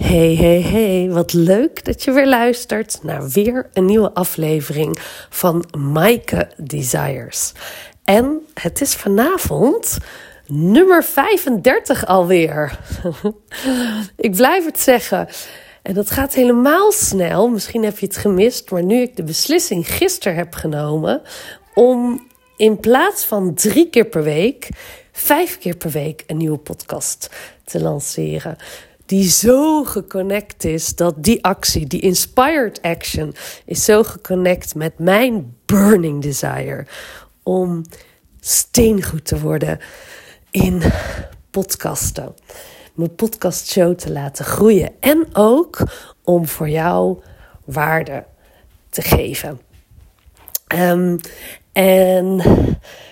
Hey, hey, hey, wat leuk dat je weer luistert naar weer een nieuwe aflevering van Maaike Desires. En het is vanavond nummer 35 alweer. ik blijf het zeggen. En dat gaat helemaal snel. Misschien heb je het gemist, maar nu ik de beslissing gisteren heb genomen om in plaats van drie keer per week, vijf keer per week een nieuwe podcast te lanceren die zo geconnect is dat die actie, die inspired action, is zo geconnect met mijn burning desire om steengoed te worden in podcasten. Mijn podcastshow te laten groeien en ook om voor jou waarde te geven. Um, en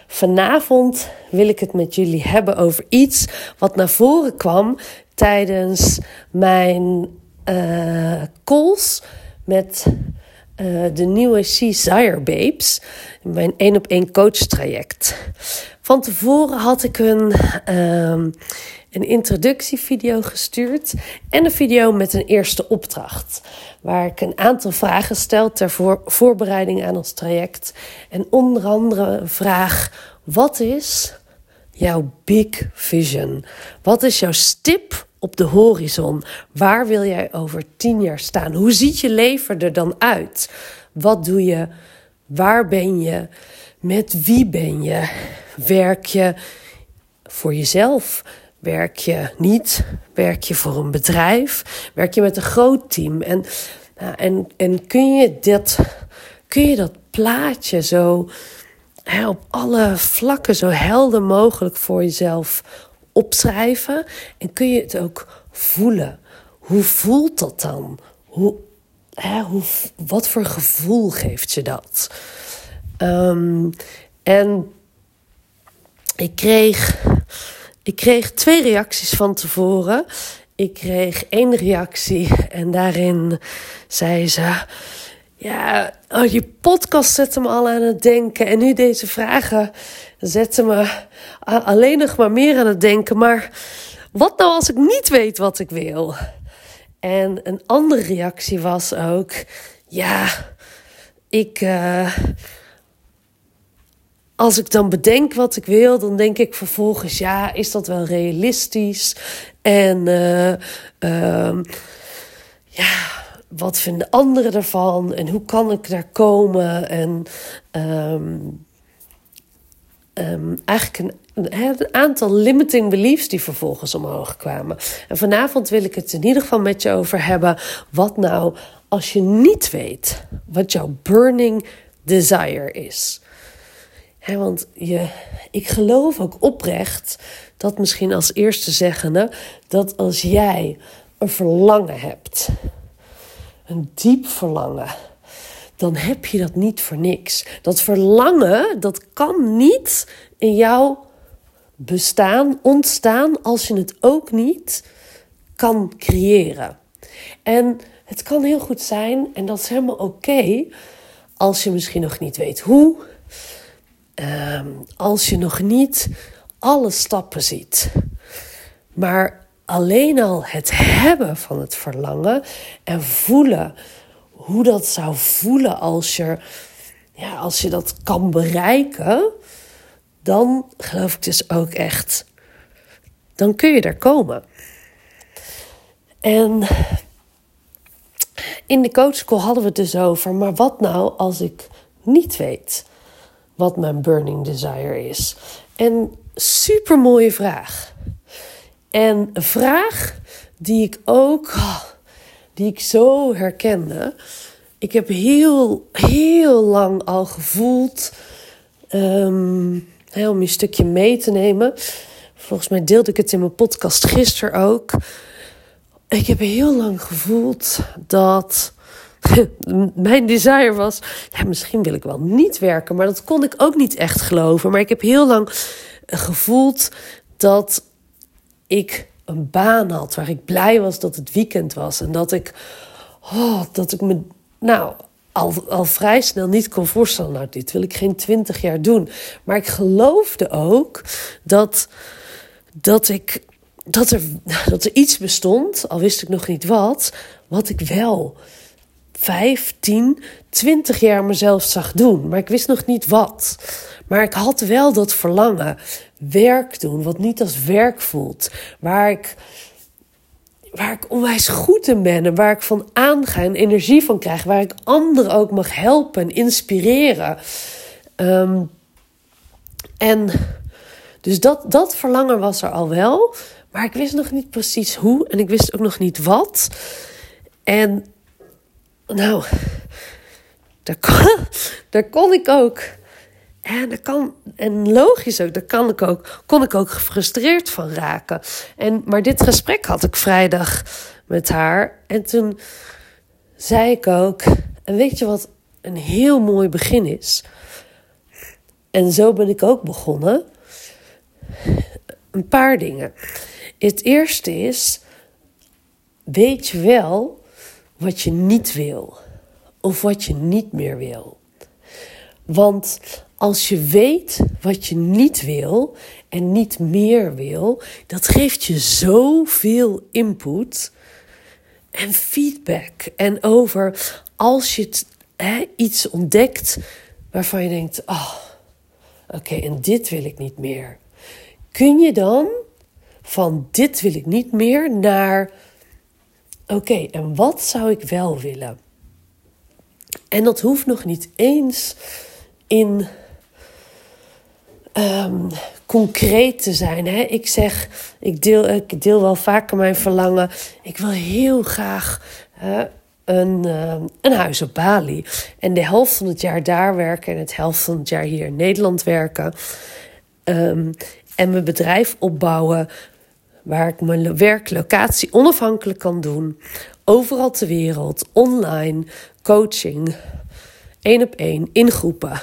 vanavond wil ik het met jullie hebben over iets wat naar voren kwam tijdens mijn uh, calls met uh, de nieuwe Desire Babes, mijn één op één coach traject. Van tevoren had ik een, um, een introductievideo gestuurd en een video met een eerste opdracht. Waar ik een aantal vragen stel ter voor, voorbereiding aan ons traject. En onder andere een vraag: wat is jouw big vision? Wat is jouw stip op de horizon? Waar wil jij over tien jaar staan? Hoe ziet je leven er dan uit? Wat doe je? Waar ben je? Met wie ben je? Werk je voor jezelf? Werk je niet? Werk je voor een bedrijf? Werk je met een groot team? En, nou, en, en kun, je dat, kun je dat plaatje zo op alle vlakken zo helder mogelijk voor jezelf opschrijven. En kun je het ook voelen. Hoe voelt dat dan? Hoe, hè, hoe, wat voor gevoel geeft je dat? Um, en ik kreeg, ik kreeg twee reacties van tevoren. Ik kreeg één reactie en daarin zei ze ja, oh, je podcast zette me al aan het denken. En nu deze vragen zetten me alleen nog maar meer aan het denken. Maar wat nou als ik niet weet wat ik wil? En een andere reactie was ook: ja, ik. Uh, als ik dan bedenk wat ik wil, dan denk ik vervolgens: ja, is dat wel realistisch? En uh, uh, ja wat vinden anderen ervan en hoe kan ik daar komen? En um, um, eigenlijk een, een, aantal limiting beliefs die vervolgens omhoog kwamen. En vanavond wil ik het in ieder geval met je over hebben. Wat nou als je niet weet wat jouw burning desire is? He, want je, ik geloof ook oprecht dat misschien als eerste zeggende dat als jij een verlangen hebt een diep verlangen, dan heb je dat niet voor niks. Dat verlangen, dat kan niet in jou bestaan, ontstaan, als je het ook niet kan creëren. En het kan heel goed zijn, en dat is helemaal oké, als je misschien nog niet weet hoe, ehm, als je nog niet alle stappen ziet. Maar alleen al het hebben van het verlangen en voelen hoe dat zou voelen als je, ja, als je dat kan bereiken, dan geloof ik dus ook echt, dan kun je er komen. En in de coachcall hadden we het dus over, maar wat nou als ik niet weet wat mijn burning desire is? En super mooie vraag. En een vraag die ik ook, oh, die ik zo herkende. Ik heb heel, heel lang al gevoeld, um, om je stukje mee te nemen. Volgens mij deelde ik het in mijn podcast gisteren ook. Ik heb heel lang gevoeld dat mijn desire was, ja, misschien wil ik wel niet werken, maar dat kon ik ook niet echt geloven. Maar ik heb heel lang gevoeld dat ik een baan had waar ik blij was dat het weekend was en dat ik, oh, dat ik me, nou, al, al vrij snel niet kon voorstellen, nou, dit wil ik geen twintig jaar doen. Maar ik geloofde ook dat, dat ik dat er, dat er iets bestond, al wist ik nog niet wat, wat ik wel vijf, tien, twintig jaar mezelf zag doen. Maar ik wist nog niet wat. Maar ik had wel dat verlangen. Werk doen, wat niet als werk voelt. Waar ik, waar ik onwijs goed in ben en waar ik van aanga en energie van krijg. Waar ik anderen ook mag helpen en inspireren. Ehm, en dus dat, dat verlangen was er al wel. Maar ik wist nog niet precies hoe en ik wist ook nog niet wat. En nou, daar kon, daar kon ik ook. En, dat kan, en logisch ook, daar kan ik ook, kon ik ook gefrustreerd van raken. En, maar dit gesprek had ik vrijdag met haar. En toen zei ik ook: En weet je wat een heel mooi begin is? En zo ben ik ook begonnen. Een paar dingen. Het eerste is: weet je wel wat je niet wil of wat je niet meer wil. Want als je weet wat je niet wil en niet meer wil, dat geeft je zoveel input en feedback. En over als je hè, iets ontdekt waarvan je denkt: oh, oké, en dit wil ik niet meer. Kun je dan van dit wil ik niet meer naar oké, en wat zou ik wel willen? En dat hoeft nog niet eens in um, concreet te zijn. Hè? Ik zeg, ik deel, ik deel wel vaker mijn verlangen. Ik wil heel graag een, uh, een huis op Bali. En de helft van het jaar daar werken en het helft van het jaar hier in Nederland werken. Um, en mijn bedrijf opbouwen waar ik mijn werklocatie onafhankelijk kan doen. Overal ter wereld, online, coaching, één op één, in groepen.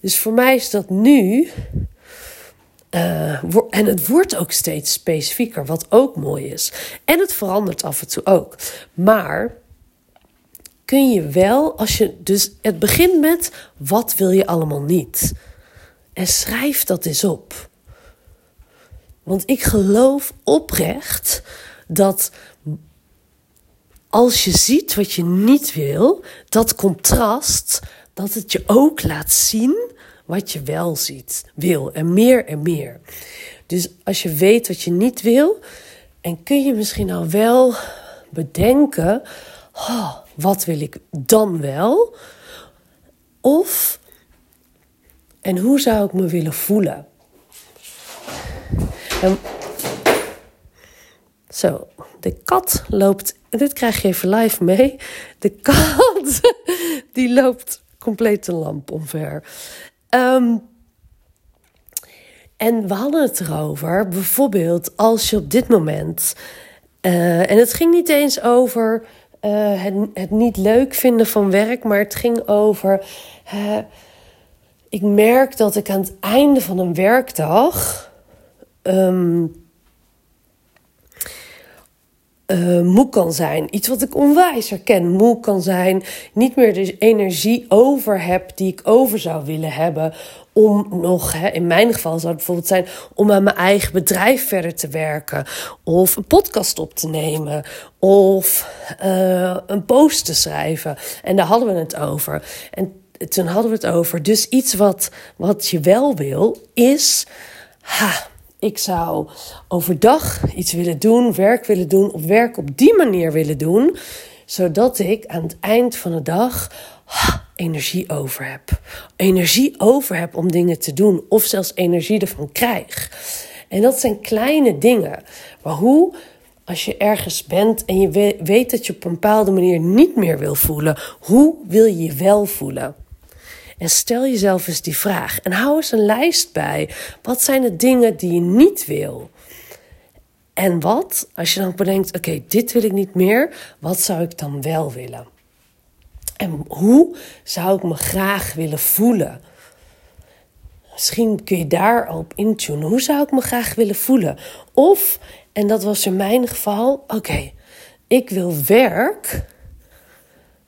Dus voor mij is dat nu. Uh, en het wordt ook steeds specifieker, wat ook mooi is. En het verandert af en toe ook. Maar kun je wel, als je. Dus het begint met: wat wil je allemaal niet? En schrijf dat eens op. Want ik geloof oprecht dat als je ziet wat je niet wil, dat contrast, dat het je ook laat zien wat je wel ziet, wil en meer en meer. Dus als je weet wat je niet wil, en kun je misschien al wel bedenken, oh, wat wil ik dan wel? Of, en hoe zou ik me willen voelen? En, zo, de kat loopt, dit krijg je even live mee. De kat, die loopt compleet de lamp omver. Ehm, en we hadden het erover, bijvoorbeeld als je op dit moment. Uh, en het ging niet eens over uh, het, niet leuk vinden van werk, maar het ging over. Uh, ik merk dat ik aan het einde van een werkdag um, uh, moe kan zijn. Iets wat ik onwijs herken. Moe kan zijn. Niet meer de energie over heb die ik over zou willen hebben. Om nog, hè, in mijn geval zou het bijvoorbeeld zijn om aan mijn eigen bedrijf verder te werken. Of een podcast op te nemen. Of uh, een post te schrijven. En daar hadden we het over. En toen hadden we het over. Dus iets wat, wat je wel wil, is. Ha, ik zou overdag iets willen doen, werk willen doen, of werk op die manier willen doen, zodat ik aan het eind van de dag energie over heb. Energie over heb om dingen te doen, of zelfs energie ervan krijg. En dat zijn kleine dingen. Maar hoe, als je ergens bent en je weet dat je op een bepaalde manier niet meer wil voelen, hoe wil je je wel voelen? En stel jezelf eens die vraag. En hou eens een lijst bij. Wat zijn de dingen die je niet wil? En wat, als je dan bedenkt: oké, dit wil ik niet meer, wat zou ik dan wel willen? En hoe zou ik me graag willen voelen? Misschien kun je daar al op intunen. Hoe zou ik me graag willen voelen? Of, en dat was in mijn geval, oké, ik wil werk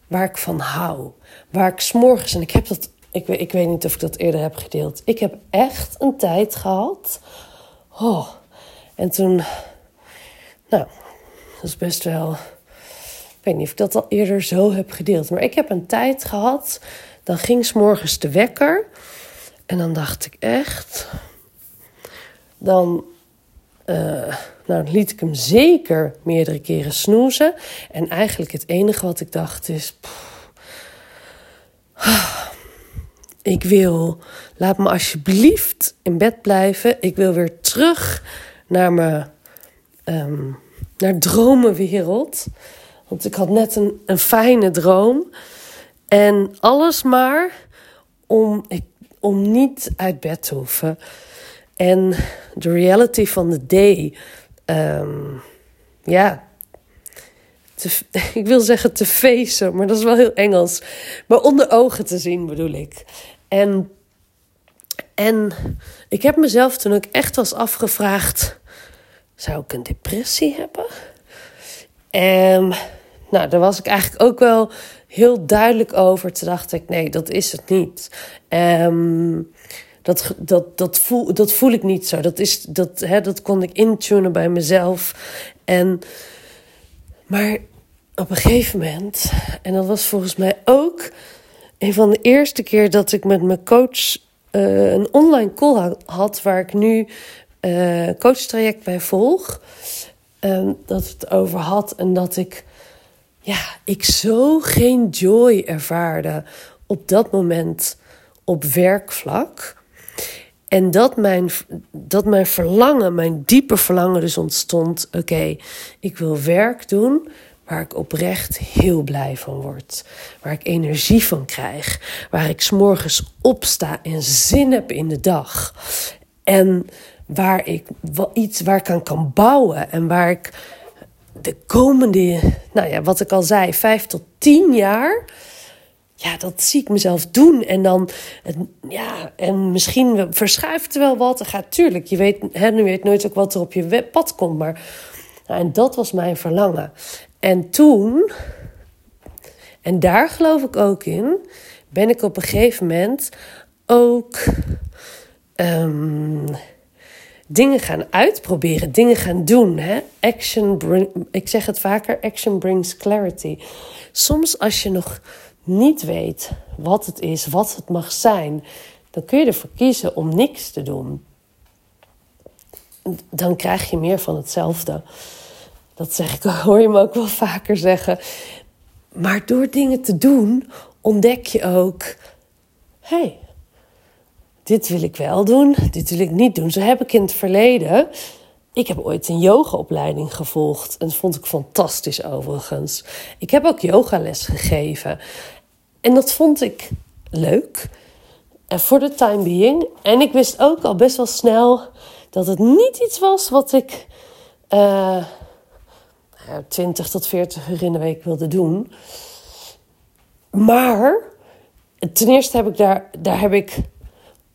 waar ik van hou. Waar ik s'morgens, en ik heb dat ik, ik weet niet of ik dat eerder heb gedeeld. Ik heb echt een tijd gehad. Oh, en toen Nou, dat is best wel. Ik weet niet of ik dat al eerder zo heb gedeeld. Maar ik heb een tijd gehad. Dan ging s morgens de wekker. En dan dacht ik echt. Dan. Uh, nou, liet ik hem zeker meerdere keren snoezen. En eigenlijk het enige wat ik dacht is. Ik wil, laat me alsjeblieft in bed blijven. Ik wil weer terug naar mijn um, naar dromenwereld. Want ik had net een, een fijne droom. En alles maar om, ik, om niet uit bed te hoeven. En de reality van de day. Um, ja, ik wil zeggen te feesten, maar dat is wel heel Engels. Maar onder ogen te zien bedoel ik. En, en ik heb mezelf toen ook echt was afgevraagd: zou ik een depressie hebben? En nou, daar was ik eigenlijk ook wel heel duidelijk over. Toen dacht ik: nee, dat is het niet. Um, dat, dat, dat, voel, dat voel ik niet zo. Dat, is, dat, hè, dat kon ik intunen bij mezelf. En, maar op een gegeven moment, en dat was volgens mij ook een van de eerste keer dat ik met mijn coach uh, een online call had, waar ik nu uh, coachtraject bij volg. Um, dat het over had en dat ik, ja, ik zo geen joy ervaarde op dat moment op werkvlak. En dat mijn, dat mijn verlangen, mijn diepe verlangen dus ontstond. Oké, ik wil werk doen waar ik oprecht heel blij van word. Waar ik energie van krijg. Waar ik s'morgens opsta en zin heb in de dag. En waar ik wel iets waar ik aan kan bouwen. En waar ik de komende, nou ja, wat ik al zei, vijf tot tien jaar ja, dat zie ik mezelf doen. En dan, ja, en misschien verschuift er wel wat. Er gaat, tuurlijk, je weet, hè, je weet nooit ook wat er op je pad komt. Maar, nou, en dat was mijn verlangen. En toen, en daar geloof ik ook in, ben ik op een gegeven moment ook um, dingen gaan uitproberen, dingen gaan doen. Hè? Action bring, ik zeg het vaker, action brings clarity. Soms als je nog niet weet wat het is, wat het mag zijn, dan kun je ervoor kiezen om niks te doen. Dan krijg je meer van hetzelfde. Dat zeg ik, hoor je me ook wel vaker zeggen. Maar door dingen te doen, ontdek je ook: hé, hey, dit wil ik wel doen, dit wil ik niet doen. Zo heb ik in het verleden. Ik heb ooit een yogaopleiding gevolgd. En dat vond ik fantastisch overigens. Ik heb ook yogales gegeven. En dat vond ik leuk. En voor de time being. En ik wist ook al best wel snel dat het niet iets was wat ik eh, 20 tot 40 uur in de week wilde doen. Maar ten eerste heb ik daar, daar heb ik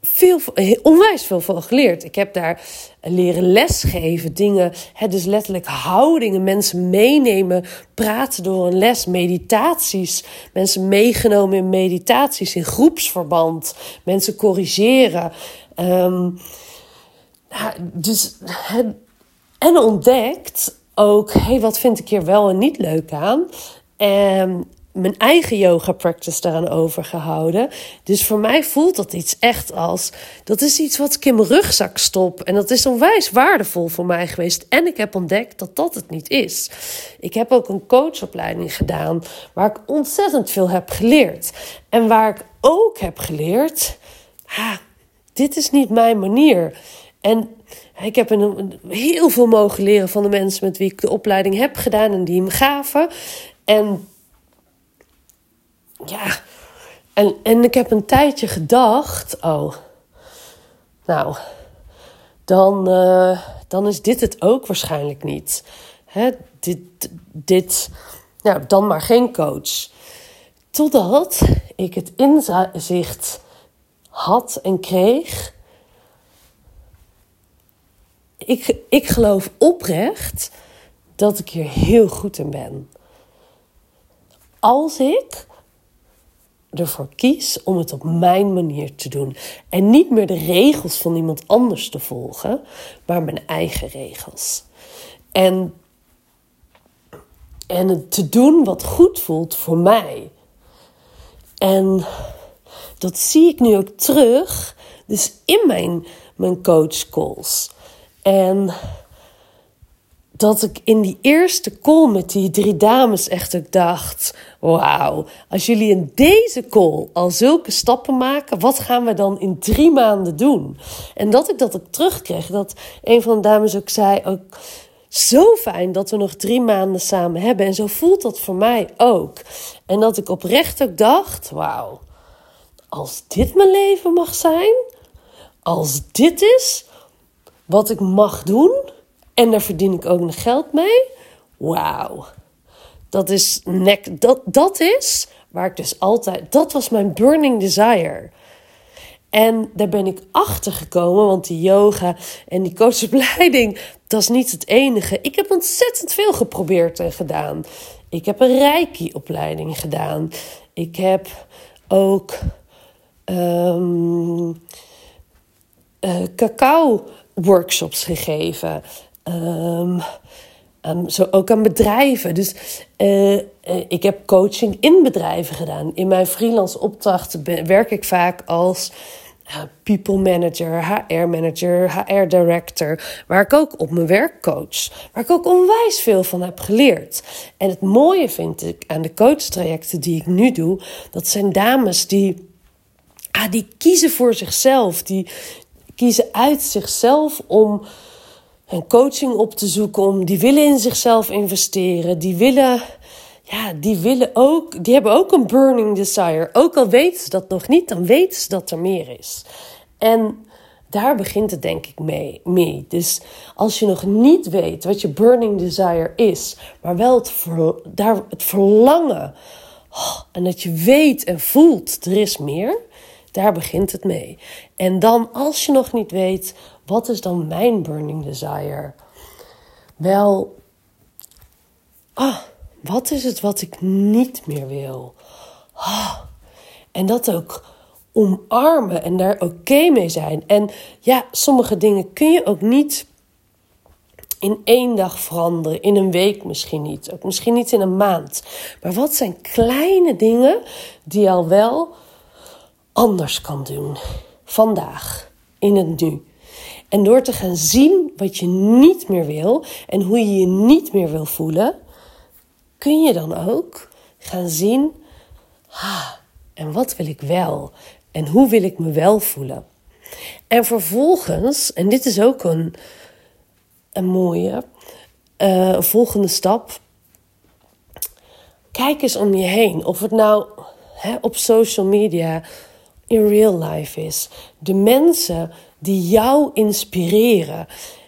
veel, onwijs veel van geleerd. Ik heb daar leren lesgeven, dingen, hè, dus letterlijk houdingen, mensen meenemen, praten door een les, meditaties, mensen meegenomen in meditaties, in groepsverband, mensen corrigeren. Um, dus, en ontdekt ook, hey, wat vind ik hier wel en niet leuk aan? En mijn eigen yoga practice daaraan overgehouden. Dus voor mij voelt dat iets echt als dat is iets wat ik in mijn rugzak stop en dat is onwijs waardevol voor mij geweest en ik heb ontdekt dat dat het niet is. Ik heb ook een coachopleiding gedaan waar ik ontzettend veel heb geleerd en waar ik ook heb geleerd, ha, dit is niet mijn manier. En ik heb een, heel veel mogen leren van de mensen met wie ik de opleiding heb gedaan en die me gaven. En ja, en, en ik heb een tijdje gedacht, oh, nou, dan, uh, dan is dit het ook waarschijnlijk niet. Hè, dit, dit, nou, dan maar geen coach. Totdat ik het inzicht had en kreeg. Ik, ik geloof oprecht dat ik hier heel goed in ben. Als ik ervoor kies om het op mijn manier te doen. En niet meer de regels van iemand anders te volgen, maar mijn eigen regels. En En het te doen wat goed voelt voor mij. En dat zie ik nu ook terug. Dus in mijn, mijn coach calls. En dat ik in die eerste call met die drie dames echt ook dacht: wauw, als jullie in deze call al zulke stappen maken, wat gaan we dan in drie maanden doen? En dat ik dat ook terugkreeg, dat een van de dames ook zei: ook zo fijn dat we nog drie maanden samen hebben. En zo voelt dat voor mij ook. En dat ik oprecht ook dacht: wauw, als dit mijn leven mag zijn, als dit is wat ik mag doen en daar verdien ik ook nog geld mee. Wauw. Dat is nek, dat, dat is waar ik dus altijd, dat was mijn burning desire. En daar ben ik achter gekomen, want die yoga en die coachopleiding, dat is niet het enige. Ik heb ontzettend veel geprobeerd en gedaan. Ik heb een reiki-opleiding gedaan. Ik heb ook um, cacao-workshops gegeven. Um, zo ook aan bedrijven. Dus uh, ik heb coaching in bedrijven gedaan. In mijn freelance opdrachten werk ik vaak als uh, people manager, HR manager, HR director. Waar ik ook op mijn werk coach. Waar ik ook onwijs veel van heb geleerd. En het mooie vind ik aan de coachtrajecten die ik nu doe. Dat zijn dames die, ah, die kiezen voor zichzelf. Die kiezen uit zichzelf om een coaching op te zoeken om. Die willen in zichzelf investeren. Die willen, ja, die willen ook, die hebben ook een burning desire. Ook al weten ze dat nog niet, dan weten ze dat er meer is. En daar begint het denk ik mee, mee. Dus als je nog niet weet wat je burning desire is, maar wel het, daar, het verlangen. Oh, en dat je weet en voelt, er is meer. Daar begint het mee. En dan, als je nog niet weet wat is dan mijn burning desire? Wel, ah, wat is het wat ik niet meer wil? Ah, en dat ook omarmen en daar oké mee zijn. En ja, sommige dingen kun je ook niet in één dag veranderen, in een week misschien niet, ook misschien niet in een maand. Maar wat zijn kleine dingen die al wel anders kan doen vandaag, in het nu? En door te gaan zien wat je niet meer wil en hoe je je niet meer wil voelen, kun je dan ook gaan zien, ah, en wat wil ik wel? En hoe wil ik me wel voelen? En vervolgens, en dit is ook een, een mooie uh, volgende stap. Kijk eens om je heen. Of het nou hè, op social media, in real life is. De mensen die jou inspireren,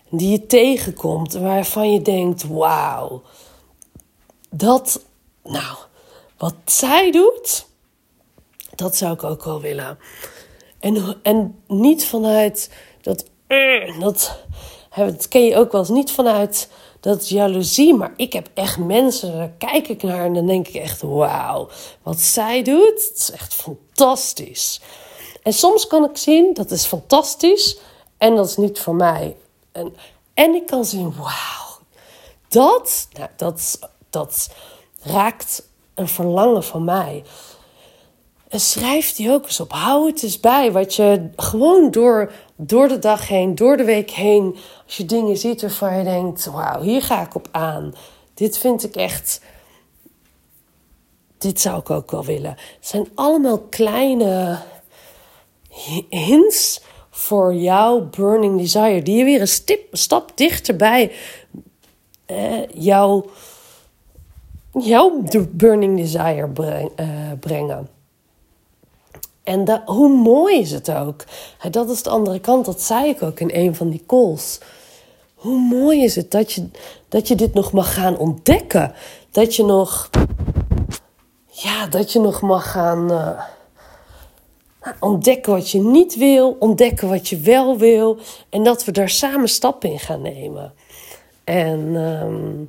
die je tegenkomt, waarvan je denkt: wauw, dat, nou, wat zij doet, dat zou ik ook wel willen. En, en niet vanuit dat, dat, dat ken je ook wel eens, niet vanuit dat jaloezie, maar ik heb echt mensen, daar kijk ik naar en dan denk ik echt: wauw, wat zij doet, is echt fantastisch. En soms kan ik zien, dat is fantastisch en dat is niet voor mij. En, en ik kan zien, wauw, dat, nou, dat, dat raakt een verlangen van mij. En schrijf die ook eens op. Hou het eens bij. Wat je gewoon door, door de dag heen, door de week heen. Als je dingen ziet waarvan je denkt: wauw, hier ga ik op aan. Dit vind ik echt. Dit zou ik ook wel willen. Het zijn allemaal kleine hints voor jouw burning desire. Die je weer een stip, stap dichterbij eh, jouw, jouw burning desire eh, brengen. En dat, hoe mooi is het ook? Dat is de andere kant, dat zei ik ook in een van die calls. Hoe mooi is het dat je, dat je dit nog mag gaan ontdekken? Dat je nog, ja, dat je nog mag gaan. Uh, Ontdekken wat je niet wil, ontdekken wat je wel wil. En dat we daar samen stappen in gaan nemen. En, ehm,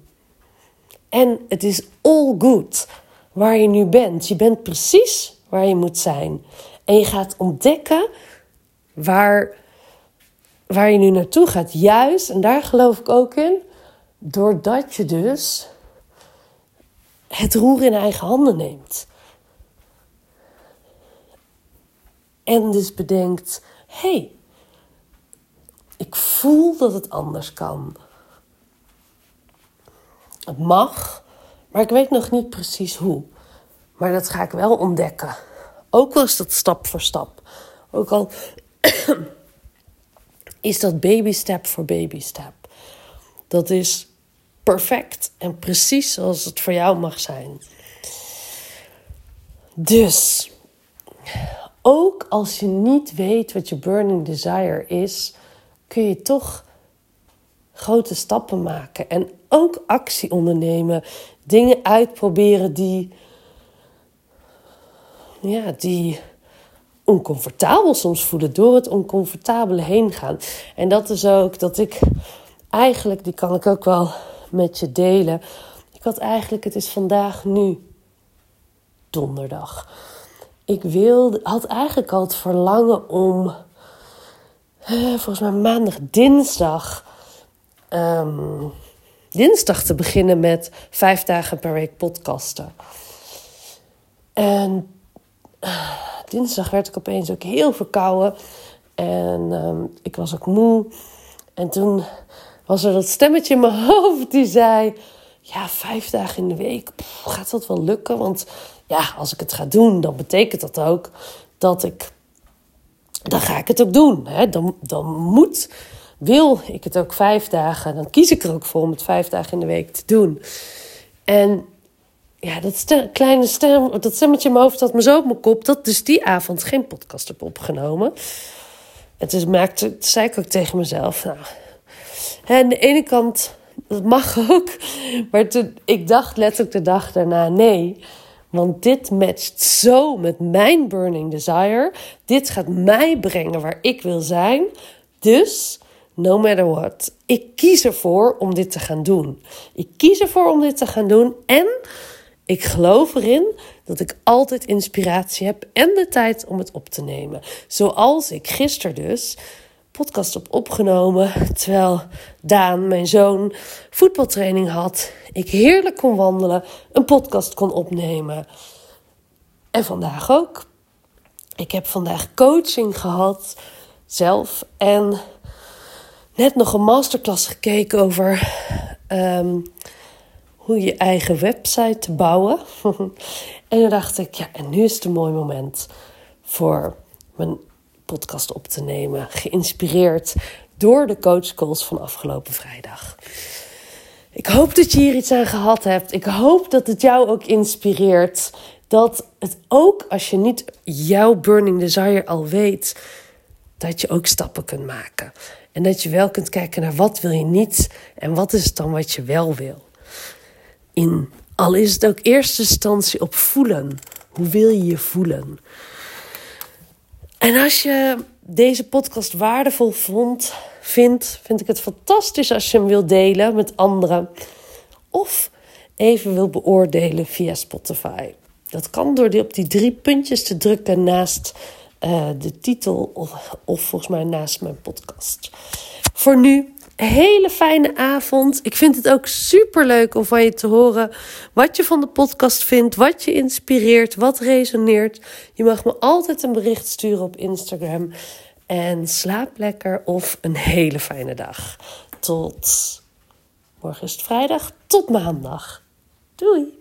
en het is all good waar je nu bent. Je bent precies waar je moet zijn. En je gaat ontdekken waar, waar je nu naartoe gaat. Juist, en daar geloof ik ook in, doordat je dus het roer in eigen handen neemt. En dus bedenkt: hé, hey, ik voel dat het anders kan. Het mag, maar ik weet nog niet precies hoe. Maar dat ga ik wel ontdekken. Ook al is dat stap voor stap. Ook al is dat baby step voor baby step. Dat is perfect en precies zoals het voor jou mag zijn. Dus, ook als je niet weet wat je burning desire is, kun je toch grote stappen maken en ook actie ondernemen. Dingen uitproberen die, ja, die oncomfortabel soms voelen, door het oncomfortabele heen gaan. En dat is ook dat ik eigenlijk, die kan ik ook wel met je delen. Ik had eigenlijk, het is vandaag nu donderdag. Ik wilde, had eigenlijk al het verlangen om, eh, volgens mij maandag, dinsdag, ehm, dinsdag te beginnen met vijf dagen per week podcasten. En dinsdag werd ik opeens ook heel verkouden. En ehm, ik was ook moe. En toen was er dat stemmetje in mijn hoofd die zei: Ja, vijf dagen in de week, gaat dat wel lukken? Want ja, als ik het ga doen, dan betekent dat ook dat ik. Dan ga ik het ook doen. Hè? Dan, dan moet, wil ik het ook vijf dagen. Dan kies ik er ook voor om het vijf dagen in de week te doen. En ja, dat kleine stem, dat stemmetje in mijn hoofd had me zo op mijn kop dat dus die avond geen podcast heb opgenomen. En toen maakte, zei ik ook tegen mezelf, nou, aan de ene kant, dat mag ook. Maar toen, ik dacht letterlijk de dag daarna, nee. Want dit matcht zo met mijn burning desire. Dit gaat mij brengen waar ik wil zijn. Dus, no matter what, ik kies ervoor om dit te gaan doen. Ik kies ervoor om dit te gaan doen. En ik geloof erin dat ik altijd inspiratie heb en de tijd om het op te nemen. Zoals ik gisteren dus podcast op opgenomen. Terwijl Daan, mijn zoon, voetbaltraining had. Ik heerlijk kon wandelen, een podcast kon opnemen. En vandaag ook. Ik heb vandaag coaching gehad, zelf. En net nog een masterclass gekeken over ehm, je eigen website te bouwen. en toen dacht ik, ja, en nu is het een mooi moment voor mijn podcast op te nemen. Geïnspireerd door de coachcalls van afgelopen vrijdag. Ik hoop dat je hier iets aan gehad hebt. Ik hoop dat het jou ook inspireert. Dat het ook als je niet jouw burning desire al weet, dat je ook stappen kunt maken. En dat je wel kunt kijken naar wat wil je niet en wat is het dan wat je wel wil. In, al is het ook eerste instantie op voelen. Hoe wil je je voelen? En als je deze podcast waardevol vond, vindt, vind ik het fantastisch als je hem wilt delen met anderen. Of even wil beoordelen via Spotify. Dat kan door op die drie puntjes te drukken naast uh, de titel of volgens mij naast mijn podcast. Voor nu hele fijne avond. Ik vind het ook super leuk om van je te horen wat je van de podcast vindt, wat je inspireert, wat resoneert. Je mag me altijd een bericht sturen op Instagram. En slaap lekker of een hele fijne dag. Tot morgen is het vrijdag. Tot maandag. Doei.